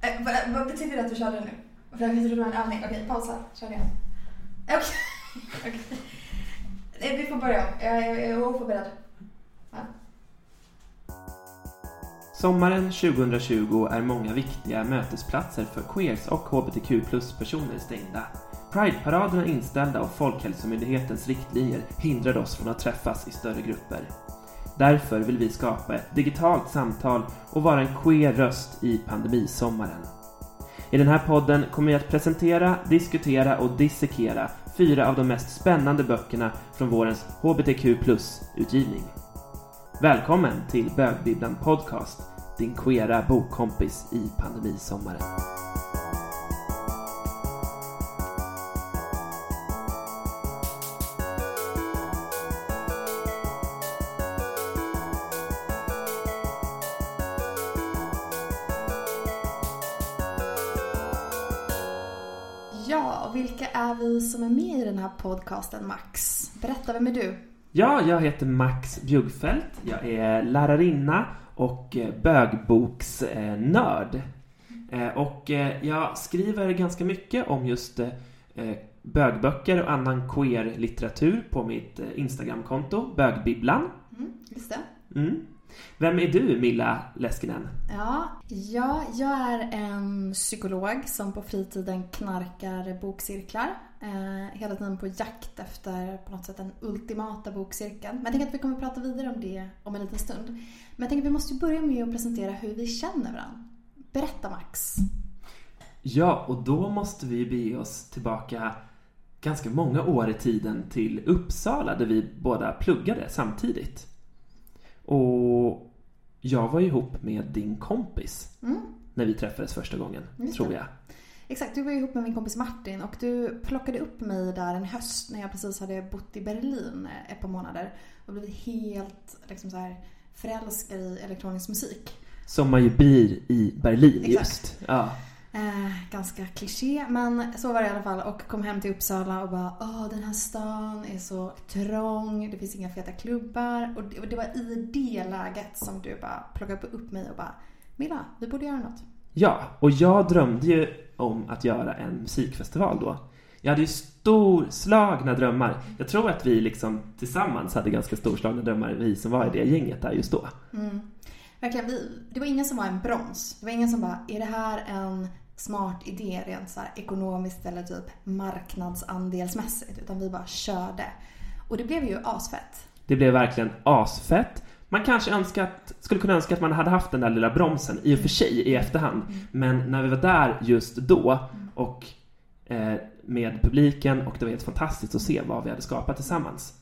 Eh, vad, eh, vad betyder det att du körde nu? För jag trodde det var en övning. Okej, pausa. Kör igen. Okej. Okay. okay. Eh, vi får börja om. Jag är, jag är oförberedd. Ja. Sommaren 2020 är många viktiga mötesplatser för queers och hbtq plus-personer stängda. Prideparaderna är inställda och Folkhälsomyndighetens riktlinjer hindrar oss från att träffas i större grupper. Därför vill vi skapa ett digitalt samtal och vara en queer röst i pandemisommaren. I den här podden kommer vi att presentera, diskutera och dissekera fyra av de mest spännande böckerna från vårens hbtq plus-utgivning. Välkommen till Bögbibblan Podcast, din queera bokkompis i pandemisommaren. Ja, och vilka är vi som är med i den här podcasten, Max? Berätta, vem är du? Ja, jag heter Max Bjuggfeldt. Jag är lärarinna och eh, bögboksnörd. Eh, Och eh, jag skriver ganska mycket om just bögböcker och annan queer-litteratur på mitt Instagramkonto, bögbibblan. Mm, just det. Mm. Vem är du, Milla Leskinen? Ja, ja, jag är en psykolog som på fritiden knarkar bokcirklar. Eh, hela tiden på jakt efter på något sätt den ultimata bokcirkeln. Men jag tänker att vi kommer att prata vidare om det om en liten stund. Men jag tänker att vi måste börja med att presentera hur vi känner varandra. Berätta Max. Ja, och då måste vi bege oss tillbaka ganska många år i tiden till Uppsala där vi båda pluggade samtidigt. Och jag var ihop med din kompis Mm, när vi träffades första gången, Just tror jag. exakt, du var ihop med min kompis Martin och du plockade upp mig där en höst när jag precis hade bott i Berlin eh, ett par månader och blivit helt liksom så här, förälskad i elektronisk musik. Som man ju blir i Berlin Exakt. just. Ja. Eh, ganska kliché, men så var det i alla fall. Och kom hem till Uppsala och bara Åh, den här stan är så trång, det finns inga feta klubbar. Och det, och det var i det läget som du bara plockade upp mig och bara Milla, vi borde göra något. ja, och jag drömde ju om att göra en musikfestival då. Jag hade ju storslagna drömmar. Jag tror att vi liksom tillsammans hade ganska storslagna drömmar, vi som var i det gänget där just då. Mm. Verkligen, vi, det var ingen som var en broms. Det var ingen som bara, är det här en smart idé rent så här ekonomiskt eller typ marknadsandelsmässigt? Utan vi bara körde. Och det blev ju asfett. Det blev verkligen asfett. Man kanske önskat, skulle kunna önska att man hade haft den där lilla bromsen, i och för sig, i efterhand. Men när vi var där just då och eh, med publiken och det var helt fantastiskt att se vad vi hade skapat tillsammans.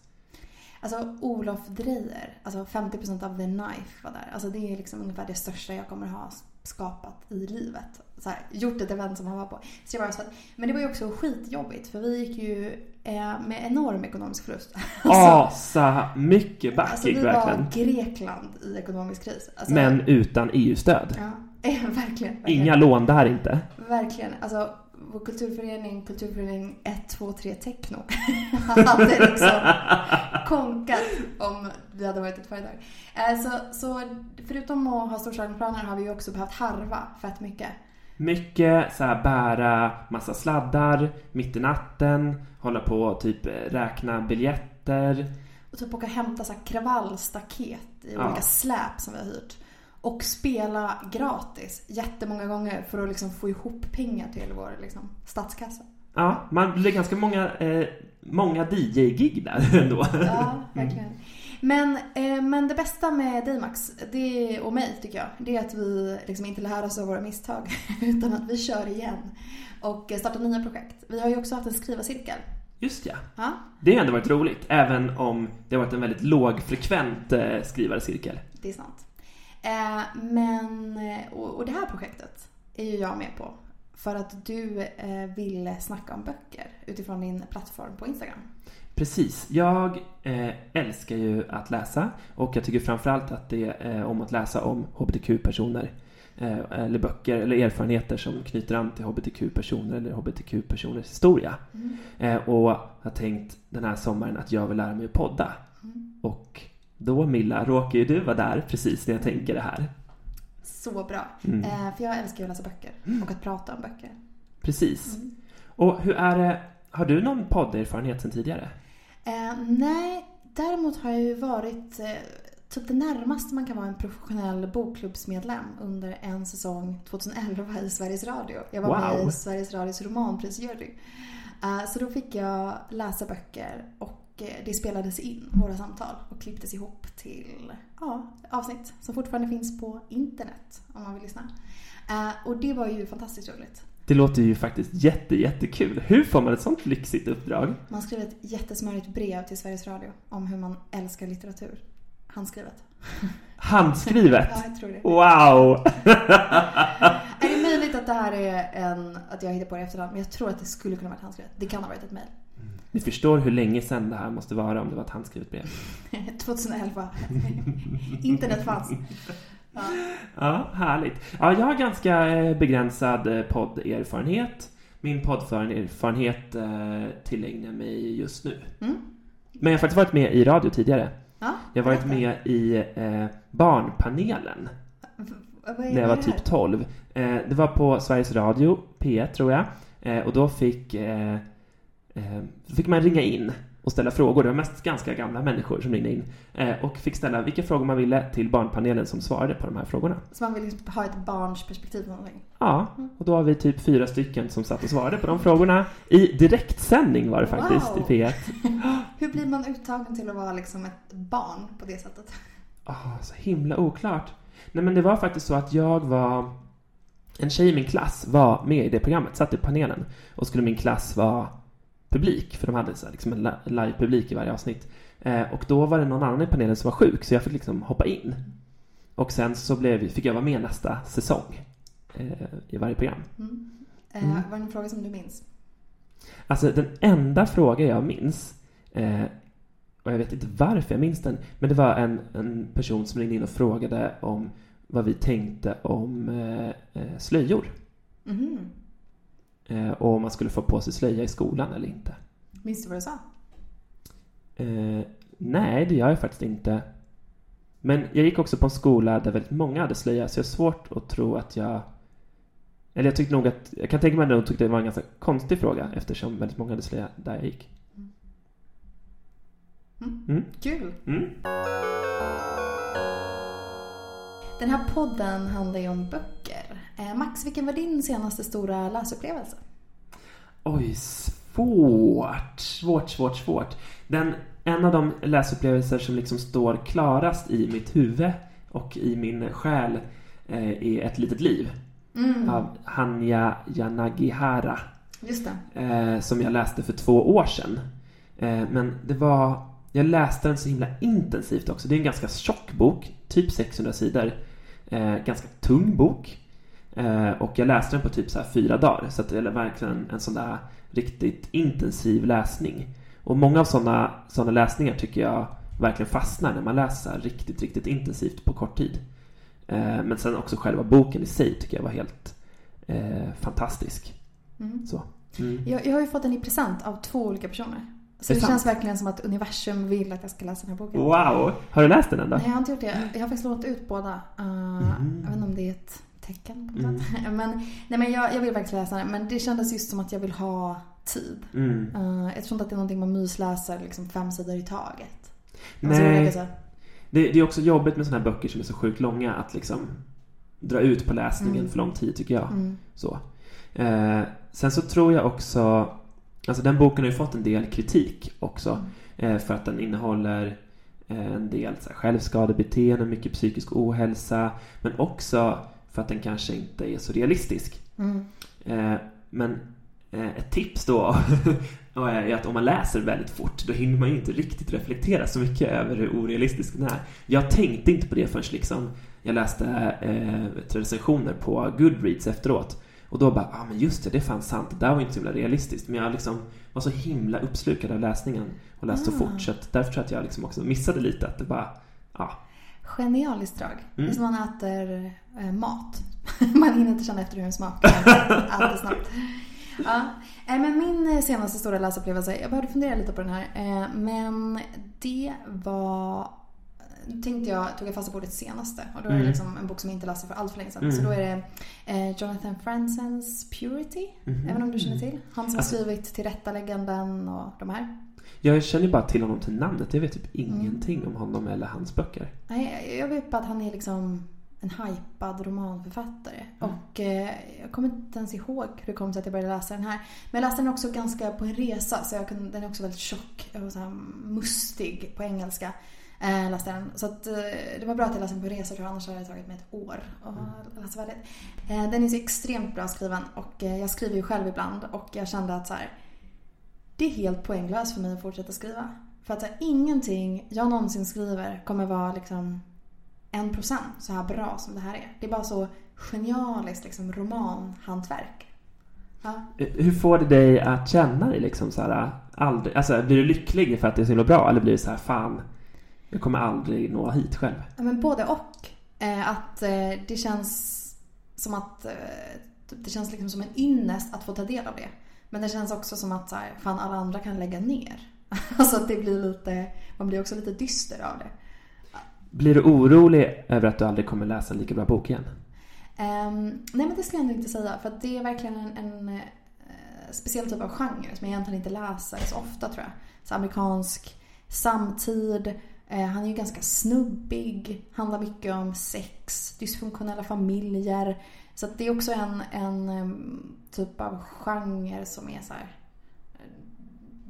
Alltså Olof Dreyer, alltså 50% av The Knife var där. Alltså det är liksom ungefär det största jag kommer ha skapat i livet. Så här, gjort ett event som han var på. Så det var så att, men det var ju också skitjobbigt för vi gick ju eh, med enorm ekonomisk förlust. Asa mycket backig alltså vi verkligen. var Grekland i ekonomisk kris. Alltså, Men utan EU-stöd. Ja, verkligen. verkligen. Inga lån där inte. Verkligen. Alltså, vår kulturförening, kulturförening 1, 2, 3 Techno, hade liksom konkat om vi hade varit ett företag. Eh, Så, så förutom att ha storslagna planer har vi ju också behövt harva fett mycket. Mycket så här bära massa sladdar mitt i natten, hålla på och typ räkna biljetter. Och typ åka och hämta så här kravallstaket i Ja. olika släp som vi har hyrt. Och spela gratis jättemånga gånger för att liksom få ihop pengar till vår liksom, statskassa. Ja, man blir ganska många, eh, många DJ-gig där ändå. Ja, verkligen. Men, eh, men det bästa med dig Max, det, och mig tycker jag, det är att vi liksom inte lär oss av våra misstag. Utan att vi kör igen och startar nya projekt. Vi har ju också haft en skrivarcirkel. Just ja. Ja, Det har ändå varit roligt, även om det har varit en väldigt lågfrekvent eh, skrivarcirkel. det är sant. Eh, men, eh, och, och det här projektet är ju jag med på. För att du eh, ville snacka om böcker utifrån din plattform på Instagram. Precis. Jag eh, älskar ju att läsa och jag tycker framförallt att det är om att läsa om hbtq-personer. Eh, eller böcker eller erfarenheter som knyter an till hbtq-personer eller hbtq-personers historia. Eh, och har tänkt den här sommaren att jag vill lära mig att podda. Och då Milla råkar ju du vara där precis när jag tänker det här. Så bra. Mm. Eh, för jag älskar ju att läsa böcker och att prata om böcker. Precis. Mm. Och hur är det, har du någon podderfarenhet sedan tidigare? Eh, nej, däremot har jag ju varit eh, typ det närmaste man kan vara en professionell bokklubbsmedlem under en säsong 2011 i Sveriges Radio. Jag var med Wow. i Sveriges Radios romanprisjury. Eh, så då fick jag läsa böcker och det spelades in, våra samtal, och klipptes ihop till ja, avsnitt som fortfarande finns på internet om man vill lyssna. Eh, och det var ju fantastiskt roligt. Det låter ju faktiskt jätte, jättekul. Hur får man ett sånt lyxigt uppdrag? Man skrev ett jättesmörigt brev till Sveriges Radio om hur man älskar litteratur. Handskrivet. Handskrivet? Ja, jag tror det. Wow! Är det möjligt att det här är en, att jag hittar på det i efterhand, men jag tror att det skulle kunna vara ett handskrivet. Det kan ha varit ett mejl. Ni förstår hur länge sedan det här måste vara om det var ett handskrivet brev. 2011. Internet fanns. Ja. Ja, härligt. Ja, jag har ganska eh, begränsad eh, podderfarenhet. Min podderfarenhet eh, tillägnar mig just nu. Mm. Men jag har faktiskt varit med i radio tidigare. Ja, Jag har varit med i eh, Barnpanelen V- vad är när jag var typ här? 12. Eh, det var på Sveriges Radio, P1 tror jag. Eh, och då fick, eh, eh, fick man ringa in och ställa frågor. Det var mest ganska gamla människor som ringde in. Eh, och fick ställa vilka frågor man ville till Barnpanelen som svarade på de här frågorna. Så man vill liksom ha ett barns perspektiv på någonting. Ja, och då har vi typ fyra stycken som satt och svarade på de frågorna. I direktsändning var det faktiskt Wow. i P1. Hur blir man uttagen till att vara liksom ett barn på det sättet? Ah, så himla oklart. Nej men det var faktiskt så att jag var... En tjej i min klass var med i det programmet, satt i panelen. Och skulle min klass vara publik, för de hade så här, liksom en li- live-publik i varje avsnitt. Eh, och då var det någon annan i panelen som var sjuk, så jag fick liksom hoppa in. Och sen så blev, fick jag vara med nästa säsong eh, i varje program. Mm. Eh, Mm. Var det en fråga som du minns? Alltså den enda fråga jag minns, eh, och jag vet inte varför jag minns den, men det var en, en person som ringde in och frågade om vad vi tänkte om eh, eh, slöjor. Mhm. Eh, och om man skulle få på sig slöja i skolan eller inte. Minns du vad du sa? Eh, nej, det gör jag faktiskt inte. Men jag gick också på en skola där väldigt många hade slöja, så jag har svårt att tro att jag... Eller jag tyckte nog att... Jag kan tänka mig att de tyckte det var en ganska konstig fråga eftersom väldigt många hade slöja där jag gick. Mm. Mm. Kul! Mm. Den här podden handlar ju om böcker. Eh, Max, vilken var din senaste stora läsupplevelse? Oj, svårt. Svårt, svårt, svårt. Den, en av de läsupplevelser som liksom står klarast i mitt huvud och i min själ eh, är Ett litet liv Mm. av Hanya Yanagihara Just det. eh, som jag läste för två år sedan. Eh, men det var... Jag läste den så himla intensivt också. Det är en ganska tjock bok, typ 600 sidor. Eh, ganska tung bok. Eh, och jag läste den på typ så fyra dagar. Så det är verkligen en sån där riktigt intensiv läsning. Och många av såna, såna läsningar tycker jag verkligen fastnar när man läser riktigt, riktigt intensivt på kort tid. Eh, men sen också själva boken i sig tycker jag var helt eh, fantastisk. Mm. Så. Mm. Jag, jag har ju fått den i present av två olika personer. Så det det känns verkligen som att universum vill att jag ska läsa den här boken. Wow! Har du läst den än då? Nej, jag har inte gjort det. Jag har faktiskt lånat ut båda. Uh, Mm. Jag vet inte om det är ett tecken på Mm. något sätt. Men, nej, men jag, jag vill verkligen läsa den. Men det kändes just som att jag vill ha tid. Mm. Uh, jag tror inte att det är någonting man mysläser liksom fem sidor i taget. Alltså, Nej, lägger så- det, det är också jobbigt med såna här böcker som är så sjukt långa att liksom dra ut på läsningen Mm. för lång tid tycker jag. Mm. Så. Eh, sen så tror jag också, alltså den boken har ju fått en del kritik också eh, för att den innehåller eh, en del så här, självskadebeteende, mycket psykisk ohälsa men också för att den kanske inte är så realistisk. Mm. Eh, men ett tips då är att om man läser väldigt fort då hinner man ju inte riktigt reflektera så mycket över hur orealistisk den är. Jag tänkte inte på det förrän liksom jag läste eh, recensioner på Goodreads efteråt. Och då bara, ah, men just det, det fanns sant. Det där var inte så himla realistiskt. Men jag liksom var så himla uppslukad av läsningen och läste så Ah. fort. Så att därför tror jag att jag liksom också missade lite att det bara, ja. Genialiskt drag. Det är Mm. som man äter eh, mat. man hinner inte känna efter hur den smakar. Äter snabbt. Ja. Eh, Men min eh, senaste stora läsupplevelse, jag behövde fundera lite på den här. eh, Men det var tänkte jag, tog jag fasta på det senaste. Och då är det Mm. liksom en bok som jag inte läste för allt för länge sedan. Mm. Så då är det eh, Jonathan Fransens Purity. Mhm. Även om du känner till. Han som har Alltså- skrivit Tillrättalägganden och de här. Jag känner bara till honom till namnet. Jag vet typ Mm. ingenting om honom eller hans böcker. Nej, jag vet bara att han är liksom en hypad romanförfattare. Mm. Och eh, jag kommer inte ens ihåg hur det kom sig att jag började läsa den här. Men jag läste den också ganska på en resa så jag kunde, den är också väldigt tjock och så mustig på engelska. Eh, läste den. Så att, eh, det var bra att jag läste den på tror jag, annars hade det tagit mig ett år att läsa färdigt. Eh, den är så extremt bra skriven och eh, jag skriver ju själv ibland och jag kände att så här, det är helt poänglöst för mig att fortsätta skriva. För att här, ingenting jag någonsin skriver kommer vara liksom en procent så här bra som det här är. Det är bara så genialiskt liksom romanhantverk. Ja. Hur får det dig att känna dig liksom så här, aldrig, alltså blir du lycklig för att det är så himla bra eller blir det så här, fan, jag kommer aldrig nå hit själv? Ja, men både och. Eh, att eh, det känns som att eh, det känns liksom som en ynnest att få ta del av det. Men det känns också som att så här, fan alla andra kan lägga ner. alltså att det blir lite, man blir också lite dyster av det. Blir du orolig över att du aldrig kommer läsa en lika bra bok igen? Ehm, nej men det skulle jag ändå inte säga för det är verkligen en, en eh, speciell typ av genre som jag egentligen inte läser så ofta tror jag. Så amerikansk samtid, han är ju ganska snubbig, handlar mycket om sex, dysfunktionella familjer. Så det är också en, en typ av genre som är så här. eh,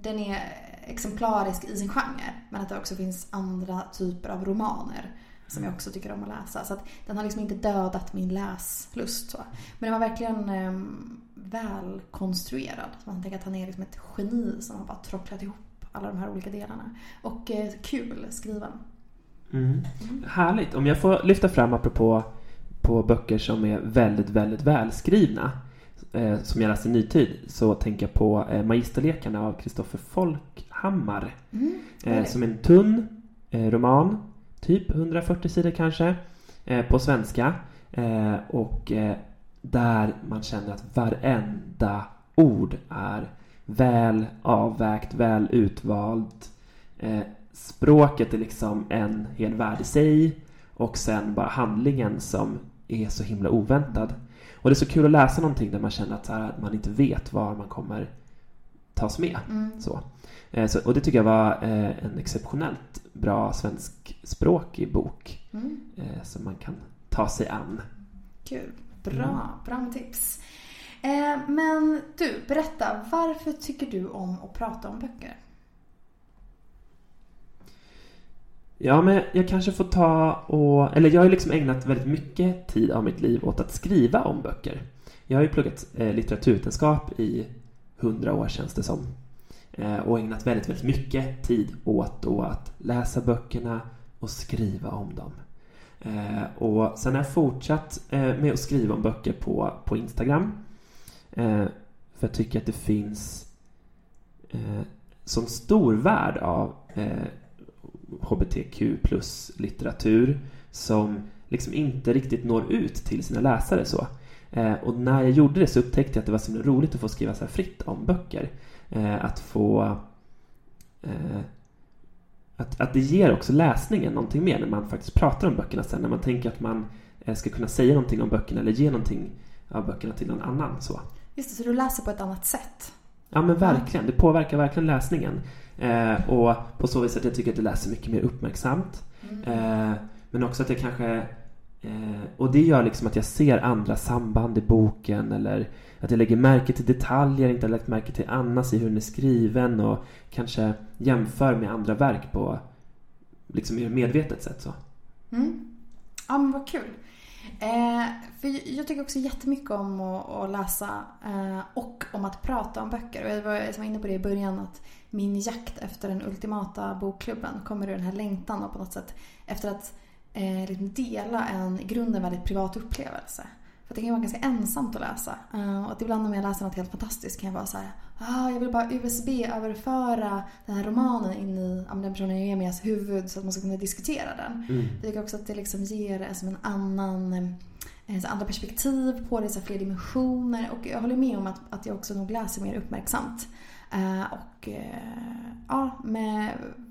Den är exemplarisk i sin genre men att det också finns andra typer av romaner som jag också tycker om att läsa. Så att den har liksom inte dödat min läslust. Så. Men den var verkligen eh, välkonstruerad. Så man tänker att han är liksom ett geni som har bara trocklat ihop alla de här olika delarna. Och eh, kul skriven. Mm. Härligt. Om jag får lyfta fram apropå på böcker som är väldigt, väldigt välskrivna eh, som jag läste i nutid så tänker jag på eh, Magisterlekarna av Kristoffer Folkhammar Mm. eh, som är en tunn eh, roman, typ 140 sidor kanske, eh, på svenska eh, och där man känner att varenda ord är väl avvägt, väl utvalt. Eh, språket är liksom en hel värld i sig och sen bara handlingen som är så himla oväntad. Och det är så kul att läsa någonting där man känner att, här, man inte vet var man kommer tas med. Mm. Så. Eh, så, och det tycker jag var eh, en exceptionellt bra svenskspråkig bok Mm. eh, som man kan ta sig an. Kul. Bra. Bra med tips. Eh, men du, berätta. Varför tycker du om att prata om böcker? Ja, men jag kanske får ta och... Eller jag har ju liksom ägnat väldigt mycket tid av mitt liv åt att skriva om böcker. Jag har ju pluggat eh, litteraturvetenskap i hundra år känns det som. Eh, och ägnat väldigt, väldigt mycket tid åt då att läsa böckerna och skriva om dem. Eh, och sen har jag fortsatt eh, med att skriva om böcker på, på Instagram. Eh, för jag tycker att det finns eh, sån stor värld av eh, HBTQ plus litteratur som liksom inte riktigt når ut till sina läsare så. Eh, och när jag gjorde det så upptäckte jag att det var så himla roligt att få skriva så här fritt om böcker. Eh, att få eh, att, att det ger också läsningen någonting mer när man faktiskt pratar om böckerna sen. När man tänker att man eh, ska kunna säga någonting om böckerna eller ge någonting av böckerna till någon annan. Så. Just det, så du läser på ett annat sätt. Ja men verkligen, det påverkar verkligen läsningen. Eh, och på så vis att jag tycker att jag läser mycket mer uppmärksamt. Eh, men också att jag kanske... Eh, och det gör liksom att jag ser andra samband i boken eller att jag lägger märke till detaljer jag inte har lagt märke till annars i hur den är skriven och kanske jämför med andra verk på liksom mer medvetet sätt. Så. Mm. Ja men vad kul. Eh, för jag tycker också jättemycket om att, att läsa eh, och om att prata om böcker. Och jag var, jag var inne på det i början att min jakt efter den ultimata bokklubben kommer ur den här längtan och på något sätt efter att eh, liksom dela en i grunden väldigt privat upplevelse. För det kan ju vara ganska ensamt att läsa. Eh, och att ibland om jag läser något helt fantastiskt kan jag vara så här, ah, jag vill bara USB-överföra den här romanen in i ja, den personen jag är med huvud så att man ska kunna diskutera den. Mm. Jag tycker också att det liksom ger en, som en annan, eh, så andra perspektiv på det, så fler dimensioner. Och jag håller med om att, att jag också nog läser mer uppmärksamt. Eh, och eh, ja, med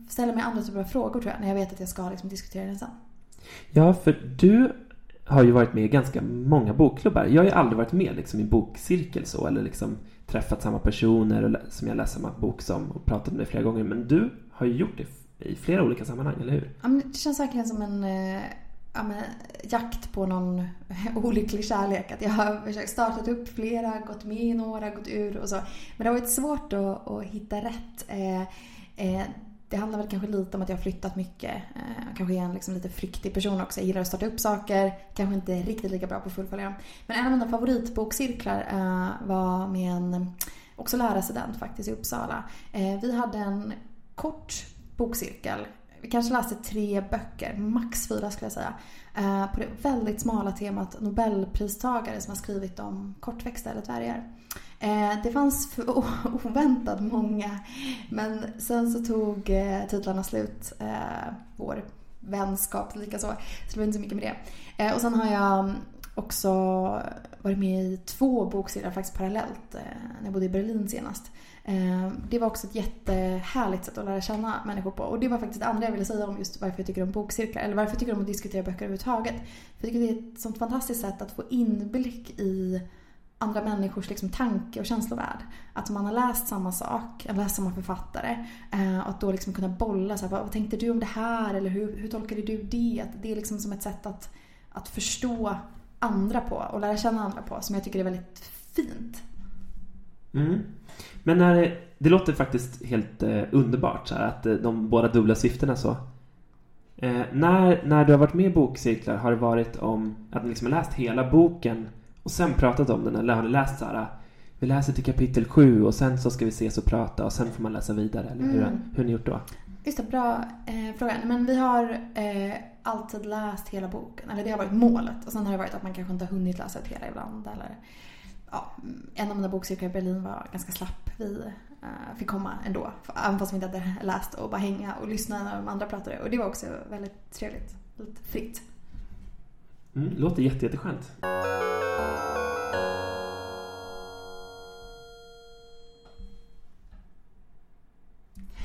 ställa mig andra typer av frågor tror jag, när jag vet att jag ska liksom, diskutera det sen. Ja, för du har ju varit med i ganska många bokklubbar. Jag har ju aldrig varit med liksom, i bokcirkel så, eller liksom träffat samma personer som jag läst samma bok som och pratat med flera gånger. Men du har ju gjort det i flera olika sammanhang, eller hur? Ja, men det känns verkligen som en eh, ja, men, jakt på någon olycklig kärlek. Att jag har försökt startat upp flera, gått med i några, gått ur och så. Men det har varit svårt att, att hitta rätt. Eh, eh, det handlar väl kanske lite om att jag har flyttat mycket. Eh, kanske är en liksom lite flyktig person också. Jag gillar att starta upp saker. Kanske inte riktigt lika bra på att fullfölja dem. Men en av mina favoritbokcirklar eh, var med en också lärarstudent faktiskt i Uppsala. Eh, vi hade en kort bokcirkel. Jag kanske läste tre böcker, max fyra skulle jag säga. Eh, på det väldigt smala temat Nobelpristagare som har skrivit om kortväxta eller dvärgar. Eh, det fanns oväntat många. Men sen så tog eh, titlarna slut. Vår vänskap likaså. Så det var inte så mycket med det. Och sen har jag också varit med i två bokserier faktiskt parallellt när jag bodde i Berlin senast. Eh, det var också ett jättehärligt sätt att lära känna människor på. Och det var faktiskt det andra jag ville säga om just varför jag tycker om bokcirklar. Eller varför jag tycker om att diskutera böcker överhuvudtaget. För jag tycker det är ett sånt fantastiskt sätt att få inblick i andra människors liksom tanke och känslovärld. Att man har läst samma sak, har läst samma författare. Eh, och att då liksom kunna bolla, så här, vad, vad tänkte du om det här? Eller hur, hur tolkade du det? Att det är liksom som ett sätt att, att förstå andra på och lära känna andra på som jag tycker är väldigt fint. Mm. Men när, det låter faktiskt helt eh, underbart så här, att eh, de båda dubbla syftena så. Eh, när, när du har varit med i bokcirklar, har det varit om att ni liksom har läst hela boken och sen pratat om den eller har ni läst så här vi läser till kapitel 7 och sen så ska vi ses och prata och sen får man läsa vidare eller hur, mm. hur har ni gjort då? Just det, bra eh, fråga. Men vi har eh, alltid läst hela boken, eller det har varit målet. Och sen har det varit att man kanske inte har hunnit läsa hela ibland. Eller, ja, en av mina bokcirklar i Berlin var ganska slapp. Vi eh, fick komma ändå, även fast vi inte hade läst och bara hänga och lyssna när de andra pratade. Och det var också väldigt trevligt, lite fritt. Mm, låter jätte, jätteskönt.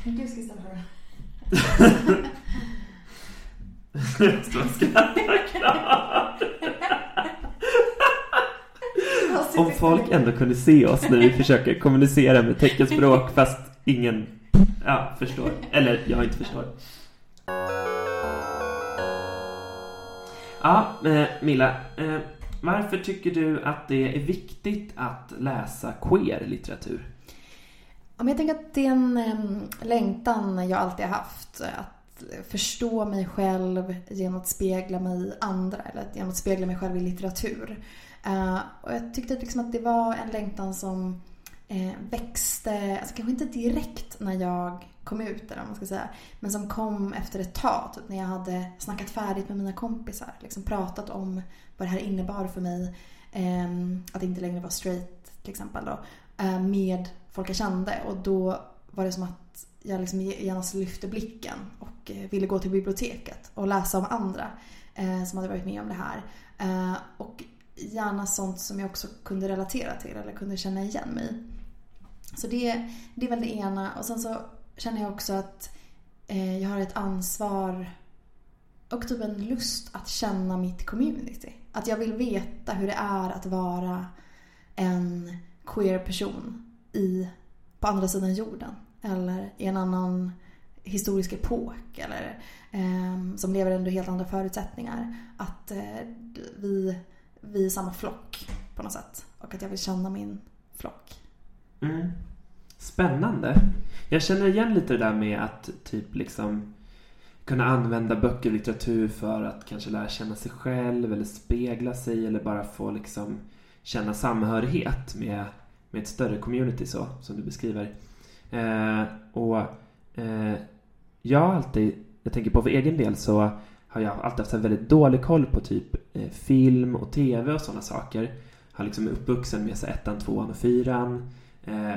Du ska. Stå och skratta klart. Om folk ändå kunde se oss när vi försöker kommunicera med teckenspråk fast ingen ja, förstår. Eller jag inte förstår. Ja, eh, Milla. Eh, varför tycker du att det är viktigt att läsa queer-litteratur? jag tänker att det är en um, längtan jag alltid har haft. Att förstå mig själv genom att spegla mig i andra. Eller genom att spegla mig själv i litteratur. Uh, och jag tyckte liksom att det var en längtan som eh, växte, alltså kanske inte direkt när jag kom ut eller man ska säga. Men som kom efter ett tag, typ när jag hade snackat färdigt med mina kompisar. Liksom pratat om vad det här innebar för mig. Eh, att inte längre vara straight till exempel då. Eh, med folk jag kände och då var det som att jag liksom genast lyfte blicken och eh, ville gå till biblioteket och läsa om andra eh, som hade varit med om det här. Och gärna sånt som jag också kunde relatera till eller kunde känna igen mig i. Så det, det är väl det ena. Och sen så känner jag också att eh, jag har ett ansvar och typ en lust att känna mitt community. Att jag vill veta hur det är att vara en queer person i, på andra sidan jorden. Eller i en annan historisk epok. Eller eh, som lever under helt andra förutsättningar. Att eh, vi, vi är samma flock på något sätt. Och att jag vill känna min flock. Mm. Spännande. Jag känner igen lite det där med att typ liksom kunna använda böcker och litteratur för att kanske lära känna sig själv eller spegla sig eller bara få liksom känna samhörighet med, med ett större community så, som du beskriver. Eh, och eh, jag har alltid, jag tänker på för egen del så har jag alltid haft en väldigt dålig koll på typ eh, film och tv och sådana saker. Har liksom uppvuxen med så ettan, tvåan och fyran. Eh,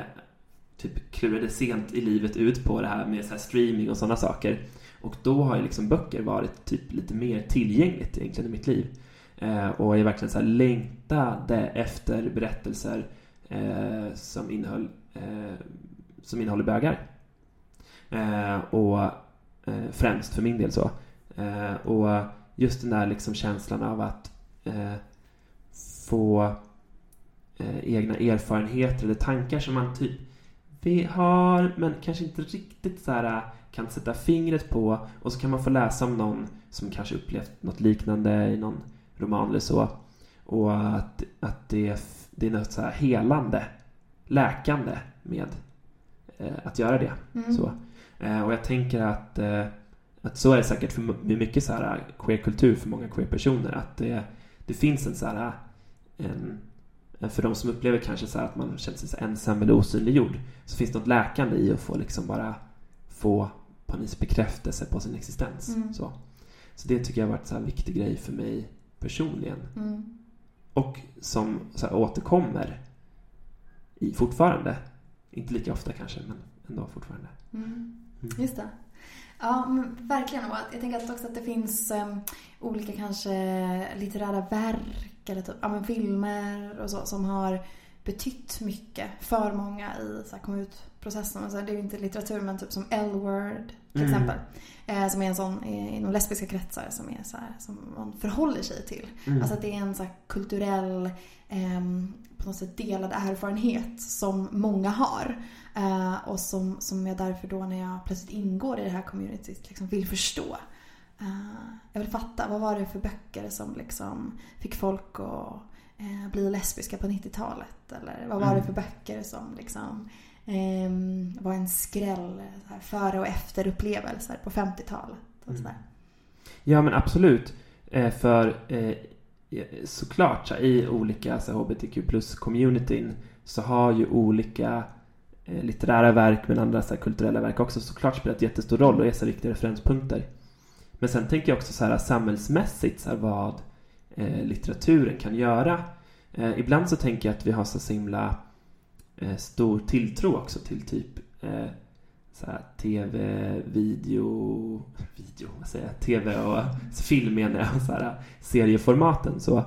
typ klurade sent i livet ut på det här med så här streaming och sådana saker. Och då har ju liksom böcker varit typ lite mer tillgängligt egentligen i mitt liv. Eh, och jag verkligen så här längtade efter berättelser eh, som innehöll eh, som innehåller bögar. Eh, och eh, främst för min del så. Eh, och just den där liksom känslan av att eh, få eh, egna erfarenheter eller tankar som man typ vi har, men kanske inte riktigt så här kan sätta fingret på och så kan man få läsa om någon som kanske upplevt något liknande i någon roman eller så. Och att, att det, det är något så här helande, läkande med eh, att göra det. Mm. Så. Eh, och jag tänker att, eh, att så är det säkert för mycket så här queerkultur för många queerpersoner. Att det, det finns en så här en, för de som upplever kanske så att man känner sig så ensam eller osynliggjord så finns det något läkande i att få liksom bara få på bekräftelse på sin existens. Mm. Så. så det tycker jag har varit en viktig grej för mig personligen. Mm. Och som så återkommer i, fortfarande. Inte lika ofta kanske, men ändå fortfarande. Mm. mm. Just det. Ja, men verkligen. Och jag tänker också att det finns um, olika kanske litterära verk eller typ, ja, men filmer och så som har betytt mycket för många i så här, kom ut-processen. Alltså, det är ju inte litteratur men typ som L-word till mm. exempel. Eh, som är en sån inom lesbiska kretsar som är så här, som man förhåller sig till. Mm. Alltså att det är en så här, kulturell eh, på något sätt delad erfarenhet som många har. Eh, och som, som jag därför då när jag plötsligt ingår i det här communityt liksom vill förstå. Uh, jag vill fatta, vad var det för böcker som liksom fick folk att uh, bli lesbiska på 90-talet? Eller vad var mm. det för böcker som liksom um, var en skräll här, före och efter upplevelser på 50-talet? Och mm. Ja men absolut. Eh, för eh, såklart så, i olika så, hbtq plus-communityn så har ju olika eh, Eh, litterära verk men andra så, kulturella verk också såklart spelat jättestor roll och är så viktiga referenspunkter. Men sen tänker jag också så här samhällsmässigt så här, vad eh, litteraturen kan göra. Eh, ibland så tänker jag att vi har så himla eh, stor tilltro också till typ eh, så här, tv, video, video, vad säger jag, tv och film menar jag, så här, serieformaten så.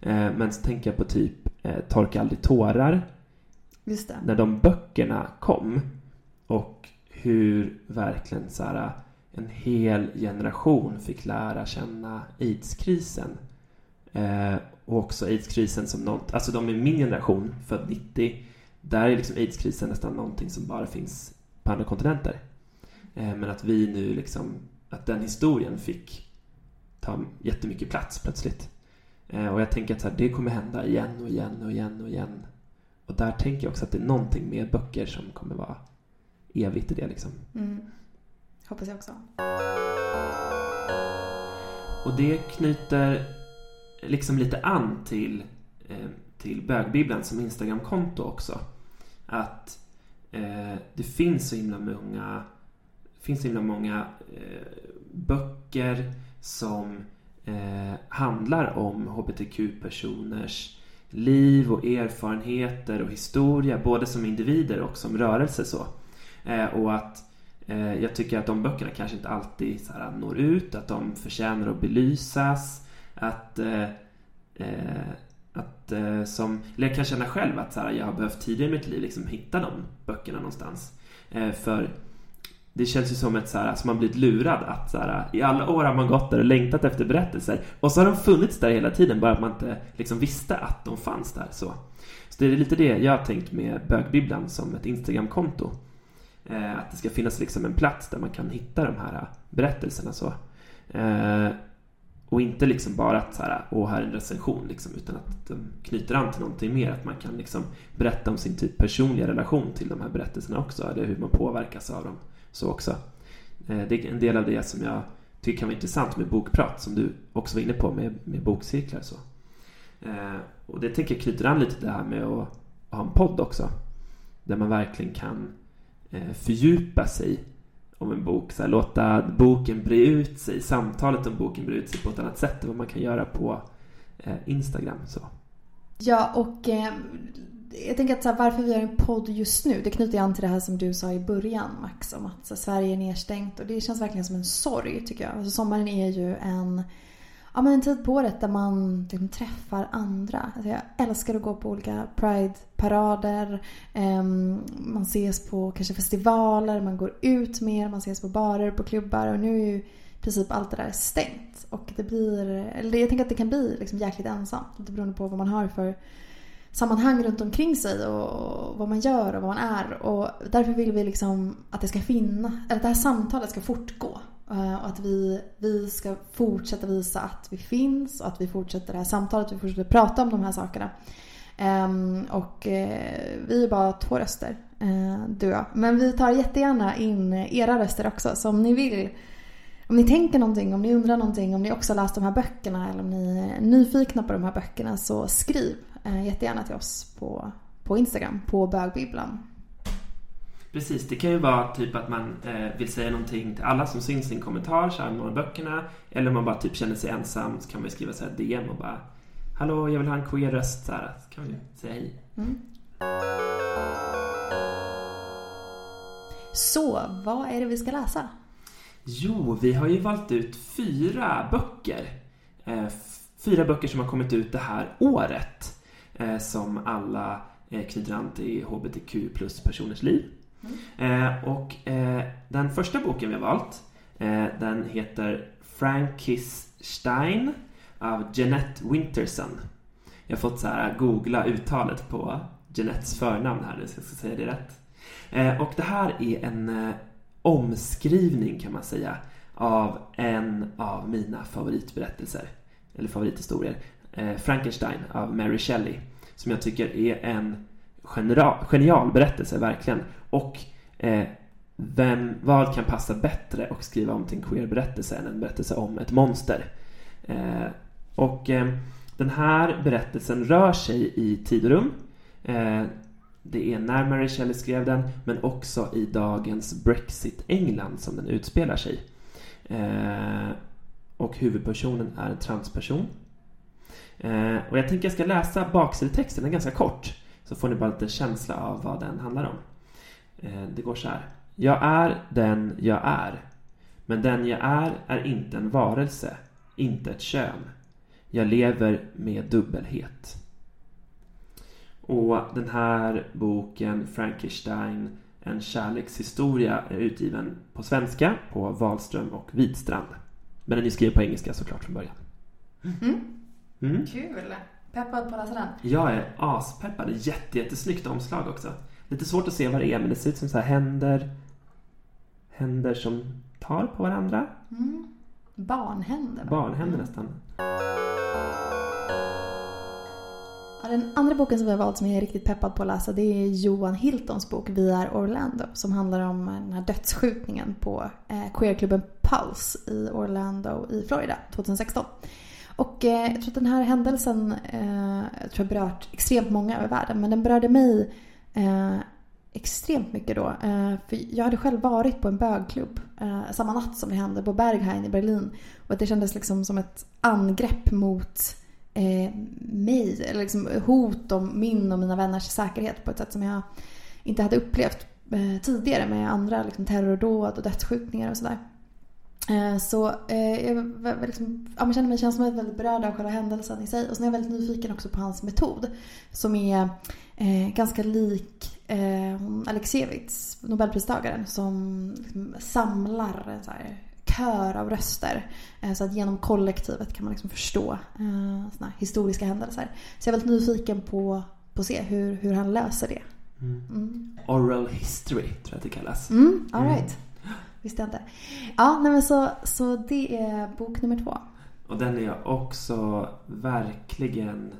Eh, men så tänker jag på typ Torka aldrig tårar. Just det. När de böckerna kom och hur verkligen så här en hel generation fick lära känna aidskrisen. Eh, och också aidskrisen som något, alltså de i min generation, född 90, där är liksom aidskrisen nästan någonting som bara finns på andra kontinenter. Eh, men att vi nu liksom, att den historien fick ta jättemycket plats plötsligt. Eh, och jag tänker att så här, det kommer hända igen och igen och igen och igen. Och där tänker jag också att det är någonting med böcker som kommer vara evigt i det liksom. Mm. Hoppas jag också. Och det knyter liksom lite an till, eh, till bögbibblan som Instagramkonto också. Att eh, det finns så himla många, finns så himla många eh, böcker som eh, handlar om hbtq-personers liv och erfarenheter och historia, både som individer och som rörelse. så. Eh, och att Eh, jag tycker att de böckerna kanske inte alltid så här, når ut, att de förtjänar att belysas. Att, eh, eh att eh, som, eller jag kan känna själv att så här, jag har behövt tidigare i mitt liv liksom hitta de böckerna någonstans. Eh, för det känns ju som ett så här, som man blivit lurad att så här, i alla år har man gått där och längtat efter berättelser och så har de funnits där hela tiden bara att man inte liksom visste att de fanns där. Så, så det är lite det jag har tänkt med bögbibblan som ett Instagramkonto. Eh, att det ska finnas liksom en plats där man kan hitta de här eh, berättelserna. Så. Eh, och inte liksom bara att så här, åh, här är en recension, liksom, utan att de knyter an till någonting mer. Att man kan liksom berätta om sin typ personliga relation till de här berättelserna också, eller hur man påverkas av dem. Så också. Eh, det är en del av det som jag tycker kan vara intressant med bokprat, som du också var inne på med, med bokcirklar. Så. Eh, och det tänker jag knyter an lite till det här med att, ha en podd också. Där man verkligen kan eh, fördjupa sig om en bok. Så här, låta boken bre ut sig, samtalet om boken bre ut sig på ett annat sätt än vad man kan göra på Instagram. Så. Ja, och eh, jag tänker att så här, varför vi gör en podd just nu, det knyter an till det här som du sa i början Max, om att så, Sverige är nedstängt och det känns verkligen som en sorg tycker jag. Alltså, sommaren är ju en ja, men en tid på året där man liksom träffar andra. Alltså jag älskar att gå på olika Pride-parader. Um, man ses på kanske festivaler, man går ut mer, man ses på barer, på klubbar och nu är ju i princip allt det där stängt. Och det blir, eller jag tänker att det kan bli liksom jäkligt ensamt. Det beroende på vad man har för sammanhang runt omkring sig och vad man gör och vad man är. Och därför vill vi liksom att det ska finnas, eller att det här samtalet ska fortgå. Eh, och att vi, vi ska fortsätta visa att vi finns och att vi fortsätter det här samtalet, vi fortsätter prata om de här sakerna. Um, och uh, vi är bara två röster, uh, du och jag. Men vi tar jättegärna in era röster också. Så om ni vill, om ni tänker någonting, om ni undrar någonting, om ni också läst de här böckerna eller om ni är nyfikna på de här böckerna så skriv uh, jättegärna till oss på, på Instagram, på bögbibblan. Precis, det kan ju vara typ att man eh, vill säga någonting till alla som syns i en kommentar, så några böckerna. Eller om man bara typ känner sig ensam så kan man ju skriva så här DM och bara Hallå, jag vill ha en queer röst. Så, här, så kan man ju säga hej. Mm. Så, vad är det vi ska läsa? Jo, vi har ju valt ut fyra böcker. Eh, fyra böcker som har kommit ut det här året. Eh, som alla eh, knyter an till HBTQ plus personers liv. Eh, och den första boken vi har valt, den heter Frankenstein av Jeanette Winterson. Jag har fått så här googla uttalet på Jeanettes förnamn här, så jag ska säga det rätt. Och det här är en omskrivning kan man säga av en av mina favoritberättelser, eller favorithistorier. Frankenstein av Mary Shelley, som jag tycker är en genial berättelse, verkligen. Och eh, vem, vad kan passa bättre att skriva om till en queer-berättelse än en berättelse om ett monster? Eh, och eh, den här berättelsen rör sig i tid och rum. Eh, det är när Mary Shelley skrev den, men också i dagens Brexit-England som den utspelar sig. Eh, och huvudpersonen är en transperson. Eh, och jag tänker jag ska läsa baksidetexten, den är ganska kort. Så får ni bara lite känsla av vad den handlar om. Eh, det går så här. Jag är den jag är. Men den jag är är inte en varelse, inte ett kön. Jag lever med dubbelhet. Och den här boken, Frankenstein, en kärlekshistoria, är utgiven på svenska på Wahlström och Widstrand. Men den är skriven på engelska såklart från början. Mm. Mm. Kul! Peppad på att läsa den? Jag är aspeppad. Jätte, jättesnyggt omslag också. Lite svårt att se vad det är, men det ser ut som så här händer, händer som tar på varandra. Mm. Barnhänder. Barnhänder nästan. Ja, den andra boken som vi har valt som jag är riktigt peppad på att läsa det är Johan Hiltons bok Vi är Orlando som handlar om den här dödsskjutningen på eh, queerklubben Pulse i Orlando i Florida 2016. Och eh, jag tror att den här händelsen eh, jag tror jag berört extremt många över världen men den berörde mig eh, extremt mycket då. Eh, för jag hade själv varit på en bögklubb eh, samma natt som det hände på Berghain i Berlin. Och det kändes liksom som ett angrepp mot eh, mig. Eller liksom hot om min och mina vänners säkerhet på ett sätt som jag inte hade upplevt tidigare med andra liksom, terrordåd och dödsskjutningar och sådär. Eh, så eh, jag liksom, ja, känner mig känslomässigt väldigt berörd av själva händelsen i sig. Och sen är jag väldigt nyfiken också på hans metod. Som är eh, ganska lik eh, Alexievits, nobelpristagaren, som liksom samlar en så här kör av röster. Så att genom kollektivet kan man liksom förstå såna historiska händelser. Så jag är väldigt nyfiken på, på att se hur, hur han löser det. Mm. Mm. Oral history tror jag att det kallas. Mm, all right. Mm. Visste jag inte. Ja, nej men så, så det är bok nummer två. Och den är jag också verkligen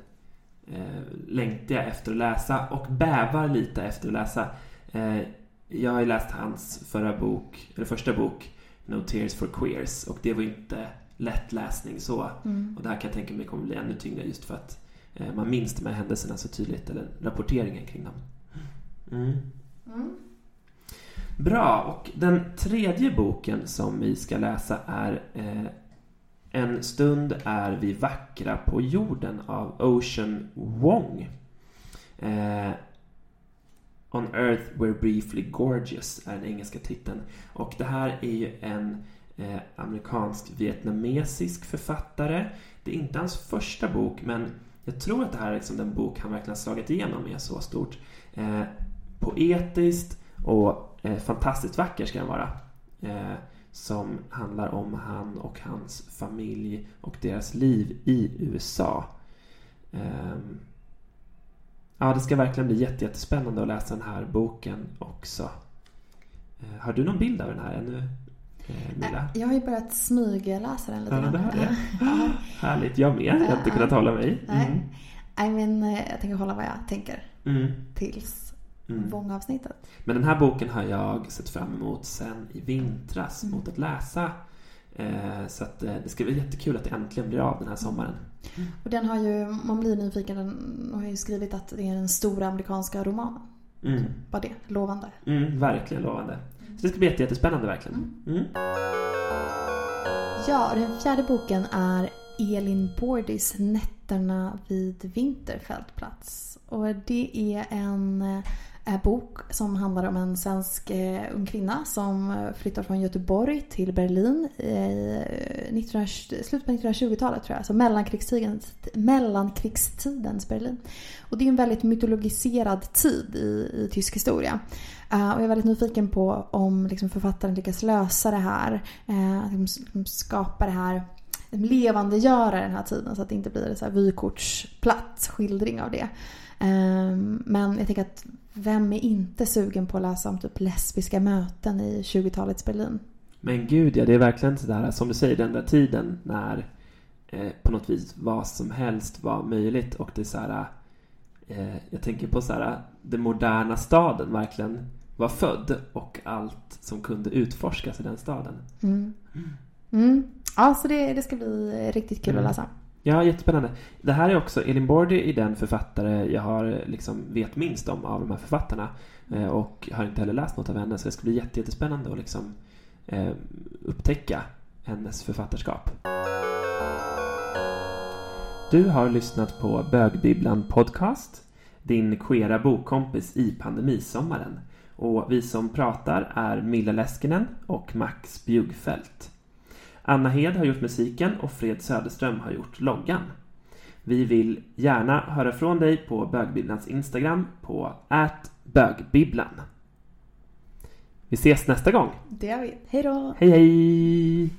eh, längtar jag efter att läsa och bävar lite efter att läsa. Eh, jag har ju läst hans förra bok, eller första bok, No Tears for Queers och det var inte lätt läsning så. Mm. Och det här kan jag tänka mig kommer bli ännu tyngre just för att eh, man minns de här händelserna så tydligt, eller rapporteringen kring dem. Mm. Mm. Bra, och den tredje boken som vi ska läsa är eh, En stund är vi vackra på jorden av Ocean Wong. Eh, On Earth We're Briefly Gorgeous är den engelska titeln. Och det här är ju en eh, amerikansk-vietnamesisk författare. Det är inte hans första bok, men jag tror att det här är liksom den bok han verkligen har slagit igenom med så stort. Eh, poetiskt och fantastiskt vacker ska den vara. Eh, som handlar om han och hans familj och deras liv i USA. Ehm, ja, det ska verkligen bli jättespännande att läsa den här boken också. Eh, har du någon bild av den här ännu? Eh, Milla? Jag har ju börjat smygläsa den lite Ja, det har det. Ja. Härligt, jag med. Jag har inte kunnat hålla mig. Nej. Mm. Nej, men eh, jag tänker hålla vad jag tänker Mm. tills Mm. Vångavsnittet. Men den här boken har jag sett fram emot sen i vintras Mm. mot att läsa. Eh, så att, eh, det ska bli jättekul att det äntligen blir av den här sommaren. Och den har ju, man blir nyfiken, den har ju skrivit att det är den stora amerikanska romanen. Mm. Var det lovande? Mm, verkligen lovande. Så det ska bli jätte- jättespännande verkligen. Mm. Ja, den fjärde boken är Elin Bordis Nätterna vid Vinterfältplats. Och det är en eh, Eh, bok som handlar om en svensk eh, ung kvinna som eh, flyttar från Göteborg till Berlin i 19, slutet på 1920-talet tror jag. Alltså mellankrigstidens, mellankrigstidens Berlin. Och det är en väldigt mytologiserad tid i, i tysk historia. Och jag är väldigt nyfiken på om liksom, författaren lyckas lösa det här. Uh, liksom, skapa det här liksom levandegöra den här tiden så att det inte blir en vykortsplatt skildring av det. Ehm, Men jag tänker att vem är inte sugen på att läsa om typ lesbiska möten i 20-talets Berlin? Men gud ja, det är verkligen sådär som du säger, den där tiden när eh, på något vis vad som helst var möjligt och det är såhär eh, Jag tänker på såhär den moderna staden verkligen var född och allt som kunde utforskas i den staden. Mm. Mm. Ja, så det, det ska bli riktigt kul Mm. att läsa. Ja, jättespännande. Det här är också, Elin Bordy är den författare jag har liksom vet minst om av de här författarna. Eh, och har inte heller läst något av henne så det ska bli jätte, jättespännande att liksom eh, upptäcka hennes författarskap. Du har lyssnat på Bögbibblan Podcast, din queera bokkompis i pandemisommaren. Och vi som pratar är Milla Leskinen och Max Bjuggfeldt. Anna Hed har gjort musiken och Fred Söderström har gjort loggan. Vi vill gärna höra från dig på Bögbibblans Instagram på bögbibblan. Vi ses nästa gång. Det gör vi. Hej då! Hej hej!